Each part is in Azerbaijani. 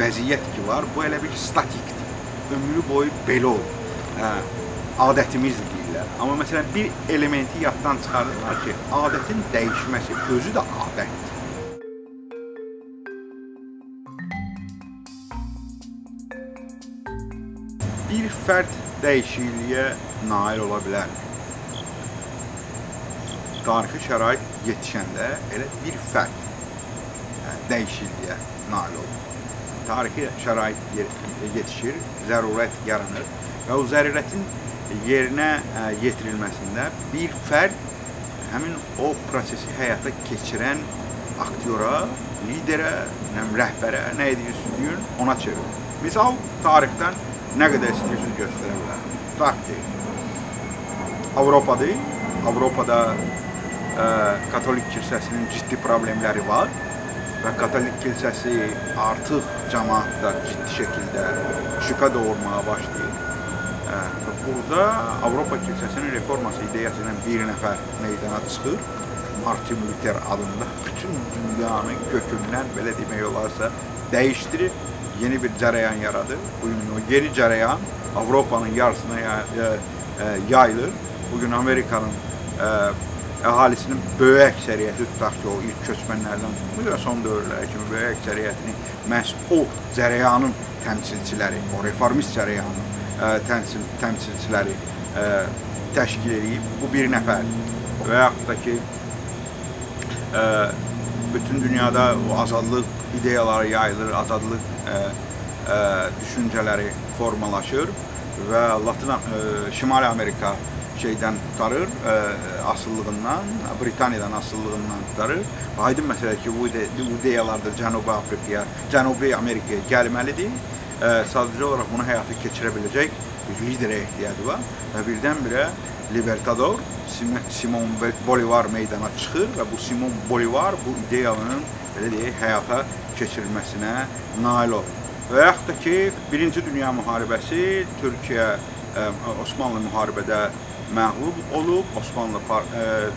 vəziyyət ki var, bu elə bir statikdir. Ömrü boyu belə olur. Hə, adətimizdir deyirlər. Amma məsələn bir elementi yaddan çıxarırlar ki, adətin dəyişməsi özü də adətdir. Bir fərd dəyişikliyə nail ola bilərmi? Tarixi şərait yetişəndə elə bir fərd yəni, dəyişikliyə nail olur. Tarixi şərait yetişir, zərurət yaranır və o zərurətin yerinə yetirilməsində bir fərd həmin o prosesi həyata keçirən aktyora, liderə, nəm, rəhbərə, nə edirsin deyin, ona çevrilir. Misal, tarixdən nə qədər istəyirsiniz göstərə. Tutaq ki, Avropadır. Avropada ə, katolik kilsəsinin ciddi problemləri var və katolik kilsəsi artıq cəmaatda ciddi şəkildə şübhə doğurmağa başlayır. Ə, burada Avropa kilsəsinin reforması ideyası ilə bir nəfər meydana çıxır. Martin Luther adında bütün dünyanı kökündən belə demək olarsa dəyişdirir yeni bir cərəyan yaradır. Bugün o yeni cərəyan Avropanın yarısına yayılır. Bugün Amerikanın əhalisinin böyük əksəriyyəti tutaq ki, o ilk köçmənlərdən tutmuş və son dövrlərə kimi böyük əksəriyyətini məhz o cərəyanın təmsilçiləri, o reformist cərəyanın təmsil, təmsilçiləri təşkil edib. Bu bir nəfər və yaxud da ki, bütün dünyada o azadlıq ideyaları yayılır, azadlıq ə, ə, düşüncələri formalaşır və Latin ə, Şimali Amerika şeydən tutarır, ə, asıllığından, Britaniyadan asıllığından tutarır. Aydın məsələdir ki, bu, ide bu ideyalar da Cənubi Afrikaya, Cənubi Amerikaya gəlməlidir. Ə, sadəcə olaraq bunu həyata keçirə biləcək liderə ehtiyacı var və birdən-birə Libertador Simon Bolivar meydana çıxır və bu Simon Bolivar bu ideyanın belə deyək, həyata keçirilməsinə nail olur. Və yaxud da ki, Birinci Dünya müharibəsi Türkiyə ə, Osmanlı müharibədə məğlub olub, Osmanlı ə,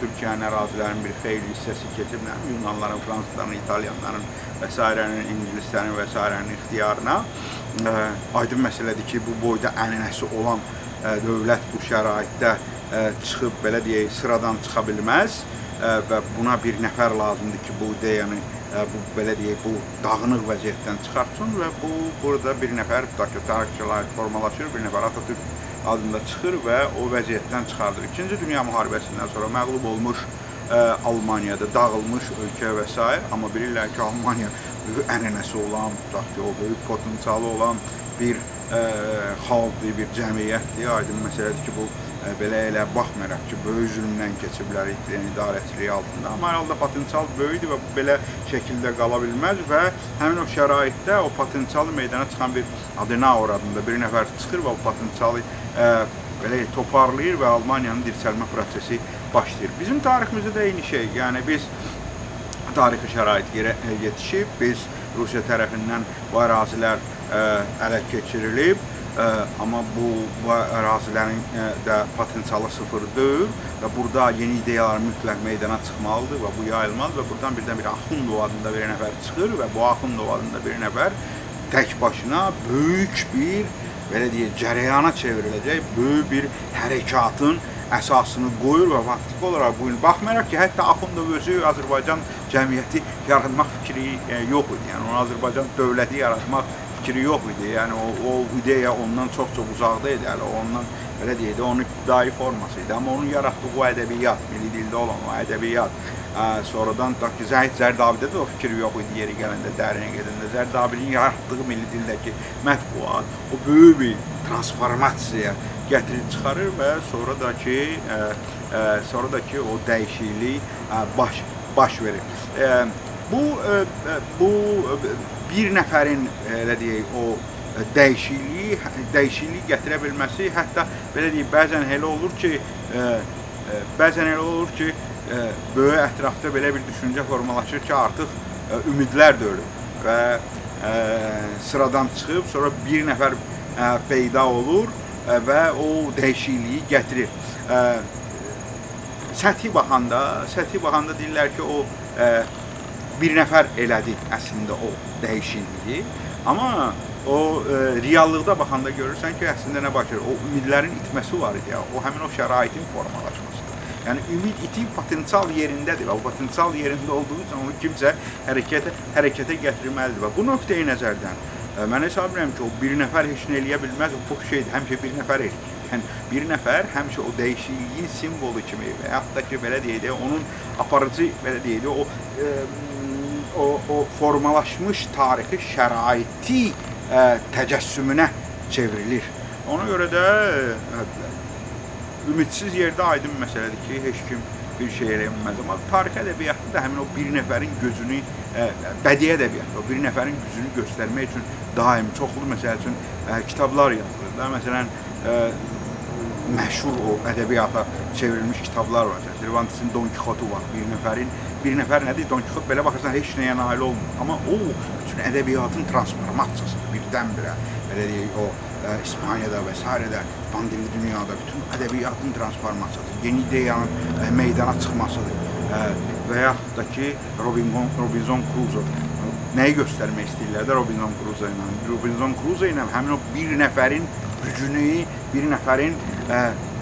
Türkiyənin ərazilərinin bir xeyli hissəsi keçib, Yunanların, Fransızların, İtalyanların və s. İngilislərin və s. ixtiyarına ə, aydın məsələdir ki, bu boyda ənənəsi olan dövlət bu şəraitdə çıxıb belə deyək, sıradan çıxa bilməz və buna bir nəfər lazımdır ki, bu ideyanı bu belə deyək, bu dağınıq vəziyyətdən çıxartsın və bu burada bir nəfər tarixçilər formalaşır, bir nəfər Atatürk adında çıxır və o vəziyyətdən çıxardır. İkinci Dünya müharibəsindən sonra məğlub olmuş ə, Almaniyada dağılmış ölkə və s. amma bilirlər ki, Almaniya ənənəsi olan, tutaq ki, o böyük potensialı olan bir xalqdır, bir cəmiyyətdir. Aydın məsələdir ki, bu belə elə baxmayaraq ki, böyük zülmdən keçiblər Hitlerin idarəçiliyi altında. Amma hər halda potensial böyükdür və bu belə şəkildə qala bilməz və həmin o şəraitdə o potensialı meydana çıxan bir Adenauer adında bir nəfər çıxır və o potensialı ə, belə toparlayır və Almaniyanın dirçəlmə prosesi başlayır. Bizim tariximizdə də eyni şey. Yəni biz tarixi şərait yerə yetişib, biz Rusiya tərəfindən bu ərazilər ələ keçirilib amma bu, bu ərazilərin də potensialı sıfır deyil və burada yeni ideyalar mütləq meydana çıxmalıdır və bu yayılmalıdır və buradan birdən bir Axundov adında bir nəfər çıxır və bu Axundov adında bir nəfər tək başına böyük bir belə deyək, cərəyana çevriləcək böyük bir hərəkatın əsasını qoyur və faktiki olaraq bu gün baxmayaraq ki, hətta Axundov özü Azərbaycan cəmiyyəti yaratmaq fikri yox idi. Yəni, Azərbaycan dövləti yaratmaq fikri yox idi. Yəni o, o ideya ondan çox-çox uzaqda idi. Hələ ondan belə deyək də onun ibtidai forması idi. Amma onun yaratdığı o ədəbiyyat, milli dildə olan o ədəbiyyat, ə, sonradan da ki, Zəhid Zərdabidə də o fikir yox idi yeri gələndə, dərinə gedəndə. Zərdabinin yaratdığı milli dildəki mətbuat o böyük bir transformasiyaya gətirib çıxarır və sonra da ki, ə, ə, sonra da ki o dəyişiklik ə, baş baş verir. Ə, bu ə, bu bir nəfərin elə deyək o dəyişikliyi dəyişiklik gətirə bilməsi, hətta belə deyək, bəzən elə olur ki, ə, bəzən elə olur ki, böyük ətrafda belə bir düşüncə formalaşır ki, artıq ümidlər də ölür və sıradan çıxıb, sonra bir nəfər peyda olur və o dəyişikliyi gətirir. Səthi baxanda, səthi baxanda deyirlər ki, o bir nəfər elədi əslində o dəyişikliyi. Amma o e, reallıqda baxanda görürsən ki, əslində nə baş verir? O ümidlərin itməsi var idi ya. O həmin o şəraitin formalaşmasıdır. Yəni ümid itib potensial yerindədir və o potensial yerində olduğu üçün onu kimsə hərəkətə hərəkətə gətirməlidir və bu nöqteyi nəzərdən e, mən hesab edirəm ki, o bir nəfər heç nə eləyə bilməz, o boş şeydir. Həmişə bir nəfər eləyir. Yəni bir nəfər həmişə o dəyişikliyin simvolu kimi və yaxud da ki, belə deyək də, onun aparıcı belə deyək də, o e, o, o formalaşmış tarixi şəraiti ə, təcəssümünə çevrilir. Ona görə də ə, ümidsiz yerdə aydın məsələdir ki, heç kim bir şey eləyə bilməz. Amma tarix ədəbiyyatında da həmin o bir nəfərin gözünü, ə, bədii ədəbiyyatda o bir nəfərin gücünü göstərmək üçün daim çoxlu məsəl üçün ə, kitablar yazılır da. Məsələn, ə, məşhur o ədəbiyyata çevrilmiş kitablar var. Cervantesin Don Quixote var. Bir nəfərin bir nəfər nədir? Don Quixote belə baxırsan heç nəyə nail olmur. Amma o bütün ədəbiyyatın transformasiyasıdır birdən-birə. Belə deyək, o ə, İspaniyada və s. pandemli dünyada bütün ədəbiyyatın transformasiyası, yeni ideyanın ə, meydana çıxmasıdır. Ə, və yaxud da ki, Robinson, Robinson Crusoe nəyi göstərmək istəyirlər də Robinson Crusoe ilə? Robinson Crusoe ilə həmin o bir nəfərin gücünü, bir nəfərin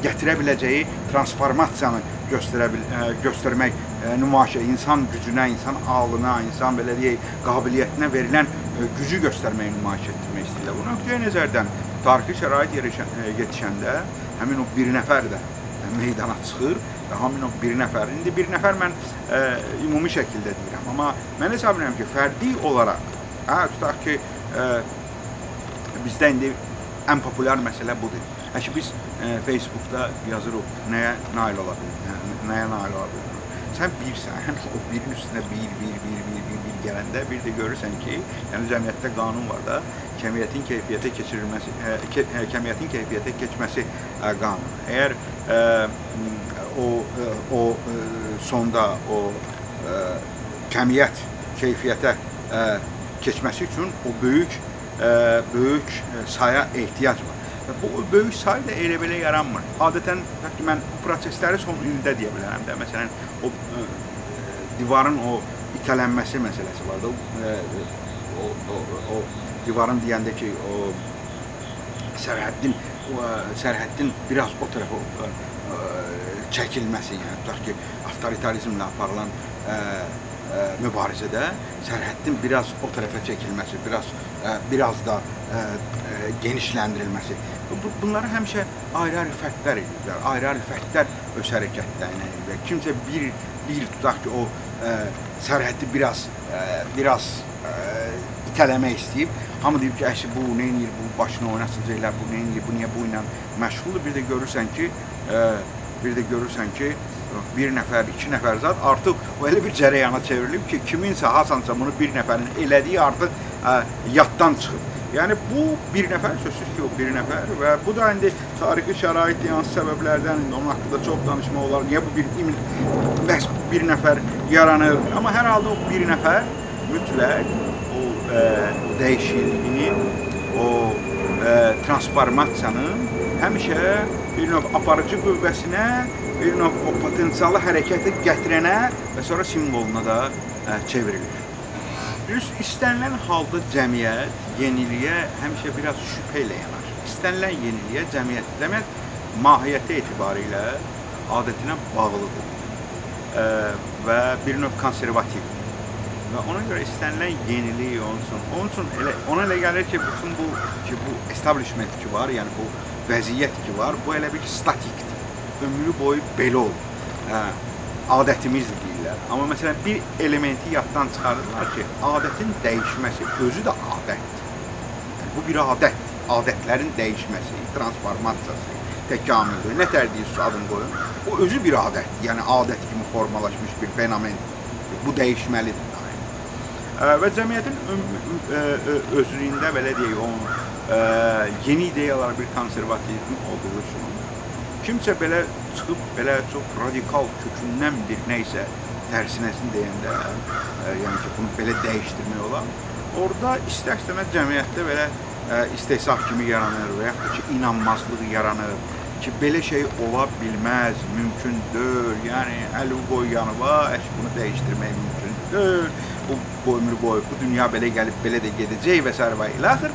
gətirə biləcəyi transformasiyanı göstərə bil, ə, göstərmək ə, nümayişə, insan gücünə, insan ağlına, insan belə deyək, qabiliyyətinə verilən ə, gücü göstərməyi nümayiş etdirmək istəyirlər. Bu nöqteyə nəzərdən tarixi şərait yerişən, ə, yetişəndə həmin o bir nəfər də meydana çıxır və həmin o bir nəfər. İndi bir nəfər mən ə, ümumi şəkildə deyirəm, amma mən hesab edirəm ki, fərdi olaraq, hə, tutaq ki, ə, bizdə indi ən populyar məsələ budur. Əşi biz e, Facebookda yazırıq, nəyə nail ola bilirik, nəyə nail ola bilirik. Sən bilirsən, o birin üstünə bir, bir, bir, bir, bir, bir gələndə bir də görürsən ki, yəni cəmiyyətdə qanun var da, kəmiyyətin keyfiyyətə keçirilməsi, e, ke, e, kəmiyyətin keyfiyyətə keçməsi e, qanunu. Əgər e, o e, o e, sonda o e, kəmiyyət keyfiyyətə e, keçməsi üçün o böyük ə, böyük saya ehtiyac var. Bu böyük say da elə belə yaranmır. Adətən mən bu prosesləri son ildə deyə bilərəm də. Məsələn, o ə, divarın o itələnməsi məsələsi var da. O, o, o, o divarın deyəndə ki, o sərhəddin o, sərhəddin biraz o tərəfə ə, ə, çəkilməsi, yəni tutaq ki, avtoritarizmlə aparılan ə, ə, mübarizədə sərhəddin biraz o tərəfə çəkilməsi, biraz biraz da genişləndirilməsi. Bunları həmişə ayrı-ayrı fərdlər edirlər, ayrı-ayrı fərdlər öz hərəkətlərinə edirlər. Kimsə bir, bir tutaq ki, o ə, sərhəddi biraz, ə, biraz ə, itələmək istəyib, hamı deyib ki, əşi bu nə edir, bu başını oynasacaqlar, bu nə edir, bu niyə bu ilə məşğuldur. Bir də görürsən ki, ə, bir də görürsən ki, bir nəfər, iki nəfər zat artıq o elə bir cərəyana çevrilib ki, kiminsə hasansa bunu bir nəfərin elədiyi artıq ə, yaddan çıxıb. Yəni bu bir nəfər sözsüz ki, o bir nəfər və bu da indi tarixi şərait hansı səbəblərdən indi onun haqqında çox danışmaq olar. Niyə bu bir məhz bir nəfər yaranır? Amma hər halda o bir nəfər mütləq o ə, dəyişikliyin, o ə, transformasiyanın həmişə bir növ aparıcı qüvvəsinə, bir növ o potensialı hərəkətə gətirənə və sonra simvoluna da ə, çevrilir. Düz istənilən halda cəmiyyət yeniliyə həmişə biraz şübhə ilə yanaşır. İstənilən yeniliyə cəmiyyət, cəmiyyət mahiyyəti etibarilə adətinə bağlıdır ə, və bir növ konservativdir. Və ona görə istənilən yenilik olsun. Onun üçün elə ona elə gəlir ki, bütün bu ki bu establishment ki var, yəni bu vəziyyət ki var, bu elə bir statikdir. Ömrü boyu belə olur. Hə, adətimizdir deyirlər. Amma məsələn bir elementi yaddan çıxarırlar ki, adətin dəyişməsi özü də adətdir. Yəni, bu bir adətdir. Adətlərin dəyişməsi, transformasiyası, təkamülü, nə tərdiyiz adını qoyun. O özü bir adətdir. Yəni adət kimi formalaşmış bir fenomendir. Bu dəyişməlidir və cəmiyyətin özlüyündə belə deyək, onun yeni ideyalar bir konservativizm olduğu üçün kimsə belə çıxıb belə çox radikal kökündən bir nə isə tərsinəsini deyəndə, ə, yəni ki, bunu belə dəyişdirmək olar. Orada istər-istəməz cəmiyyətdə belə ə, istehsaq kimi yaranır və yaxud da ki, inanmazlıq yaranır ki, belə şey ola bilməz, mümkün deyil. Yəni əli qoy yanıva, əş bunu dəyişdirmək mümkün deyil. Bu, bu ömür boyu bu dünya belə gəlib belə də gedəcək və s. və ilaxır.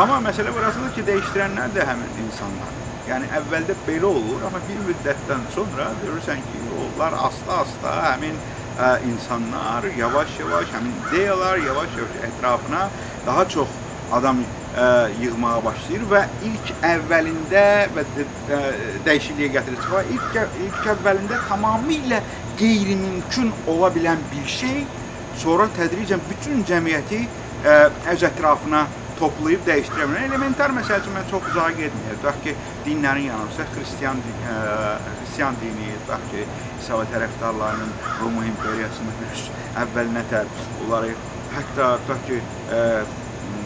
Amma məsələ burasıdır ki, dəyişdirənlər də həmin insanlar. Yəni əvvəldə belə olur, amma bir müddətdən sonra görürsən ki, onlar asta-asta həmin ə, insanlar yavaş-yavaş həmin ideyalar yavaş-yavaş ətrafına daha çox adam ə, yığmağa başlayır və ilk əvvəlində və ə, dəyişikliyə gətirir. İlk ilk əvvəlində tamamilə qeyri-mümkün ola bilən bir şey sonra tədricən bütün cəmiyyəti ə, öz ətrafına toplayıb dəyişdirə bilər. Elementar məsəl üçün mən çox uzağa getməyəcəm. Tutaq ki, dinlərin yanımızda xristian ə, xristian dini, tutaq ki, İsava tərəfdarlarının Roma imperiyasının əvvəlinə tər onları hətta tutaq ki, ə,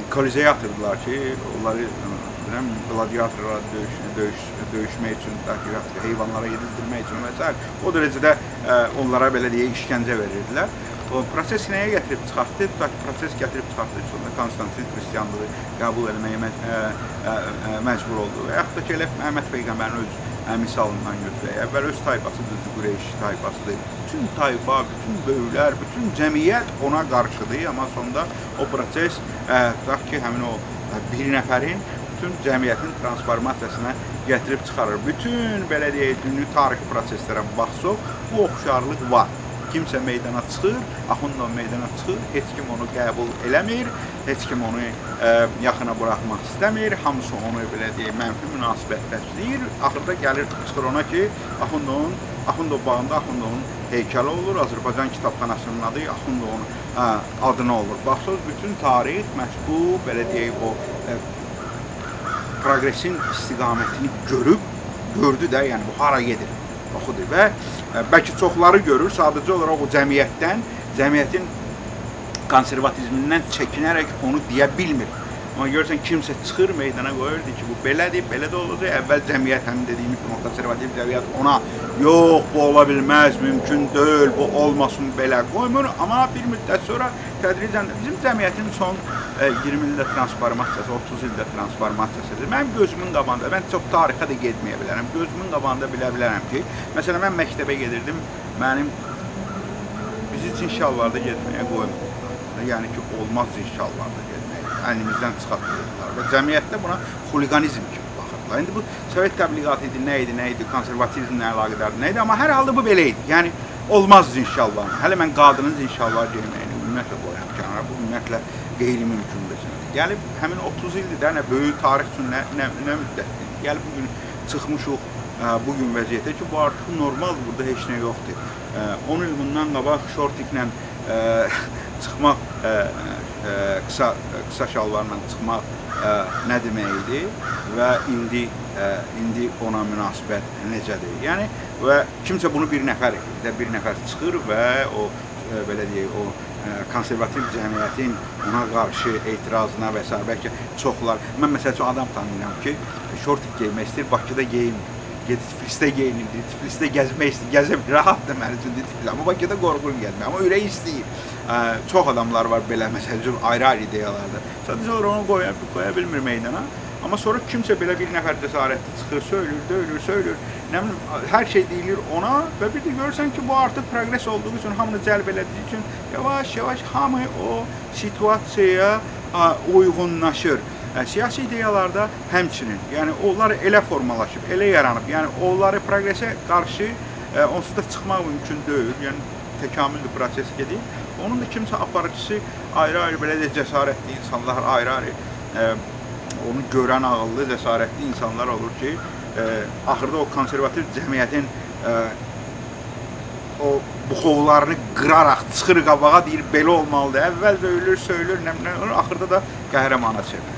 Kolizeyə atırdılar ki, onları bilirəm, qladiatorlara döyüş, döyüş, döyüşmək üçün, tutaq ki, heyvanlara yedizdirmək üçün və s. o dərəcədə ə, onlara belə deyək işgəncə verirdilər. Proses nəyə gətirib çıxartdı? Ki, proses gətirib çıxartdı. Sonra Konstantin xristianlığı qəbul etməyə məcbur oldu. Və yaxud da ki, elə Məhəmməd peyğəmbərin öz misalından götürək. Əvvəl öz tayfasıdır, Qureyş tayfasıdır. Bütün tayfa, bütün böyüklər, bütün cəmiyyət ona qarşıdır, amma sonda o proses tutaq ki, həmin o bir nəfərin bütün cəmiyyətin transformasiyasına gətirib çıxarır. Bütün belə deyək, dünlü tarixi proseslərə baxsaq, bu oxşarlıq var kimsə meydana çıxır, Axundov meydana çıxır, heç kim onu qəbul eləmir, heç kim onu ə, e, yaxına buraxmaq istəmir, hamısı onu belə deyək, mənfi münasibət bəsləyir. Axırda gəlir çıxır ona ki, Axundovun Axundov bağında Axundovun heykəli olur, Azərbaycan kitabxanasının adı Axundovun ə, adına olur. Baxsınız, bütün tarix məhz bu, belə deyək, o ə, e, proqresin istiqamətini görüb, gördü də, yəni bu hara gedir oxudur və e, bəlkə çoxları görür, sadəcə olaraq o cəmiyyətdən, cəmiyyətin konservatizmindən çəkinərək onu deyə bilmir. Amma görürsən kimsə çıxır meydana qoyurdu ki, bu belədir, belə də olacaq. Əvvəl cəmiyyət həm dediyimiz kimi konservativ cəmiyyət ona yox, bu ola bilməz, mümkün deyil, bu olmasın belə qoymur. Amma bir müddət sonra tədricən bizim cəmiyyətin son e, 20 ildə transformasiyası, 30 ildə transformasiyasıdır. Mənim gözümün qabağında, mən çox tarixə də getməyə bilərəm. Gözümün qabağında bilə bilərəm ki, məsələn mən məktəbə gedirdim, mənim bizi cin şalvarda getməyə qoymur. Yəni ki, olmaz şalvarda getmək əlimizdən çıxartdırırlar və cəmiyyətdə buna xuliqanizm kimi baxırlar. İndi bu Sovet təbliğatı idi, nə idi, nə idi, konservatizmlə əlaqədardır, nə idi, amma hər halda bu belə idi. Yəni olmaz inşallah. Hələ mən qadının inşallah giyməyini ümumiyyətlə qoyuram kənara. Bu ümumiyyətlə qeyri-mümkündür. Gəlib həmin 30 ildir də nə böyük tarix üçün nə nə, nə müddətdir. Gəlib bu gün çıxmışıq bu gün vəziyyətə ki, bu artıq normal, burada heç nə yoxdur. 10 il bundan qabaq şortiklə çıxmaq qısa qısa şalvarla çıxmaq ə, nə demək idi və indi ə, indi ona münasibət necədir? Yəni və kimsə bunu bir nəfər də bir nəfər çıxır və o ə, belə deyək, o konservativ cəmiyyətin ona qarşı etirazına və s. bəlkə çoxlar. Mən məsəl üçün adam tanıyıram ki, şortik geymək istəyir, Bakıda geyinmir gedib Tiflisdə geyinirdi, Tiflisdə gəzmək istəyir, gəzə bilir, rahatdır mənim üçün Tiflis. Amma Bakıda qorxur gəzmək, amma ürək istəyir. Ə, çox adamlar var belə məsəl üçün ayrı-ayrı ideyalarda. Sadəcə onu qoya, qoya bilmir meydana. Amma sonra kimsə belə bir nəfər cəsarətli çıxır, söylür, döyülür, söylür. Nə bilim, hər şey deyilir ona və bir də görürsən ki, bu artıq proqres olduğu üçün, hamını cəlb elədiyi üçün yavaş-yavaş hamı o situasiyaya uyğunlaşır. Siyasi ideyalarda həmçinin, yəni onlar elə formalaşıb, elə yaranıb, yəni onları proqresə qarşı ə, onsuz da çıxmaq mümkün deyil. Yəni təkamül proses gedir. Onun da kimsə aparıcısı ayrı-ayrı belə də cəsarətli insanlar, ayrı-ayrı ə, onu görən ağıllı, cəsarətli insanlar olur ki, ə, axırda o konservativ cəmiyyətin ə, o buxovlarını qıraraq çıxır qabağa deyir belə olmalıdır. Əvvəl döyülür, söylür, nə, nə, axırda da qəhrəmana çevirir.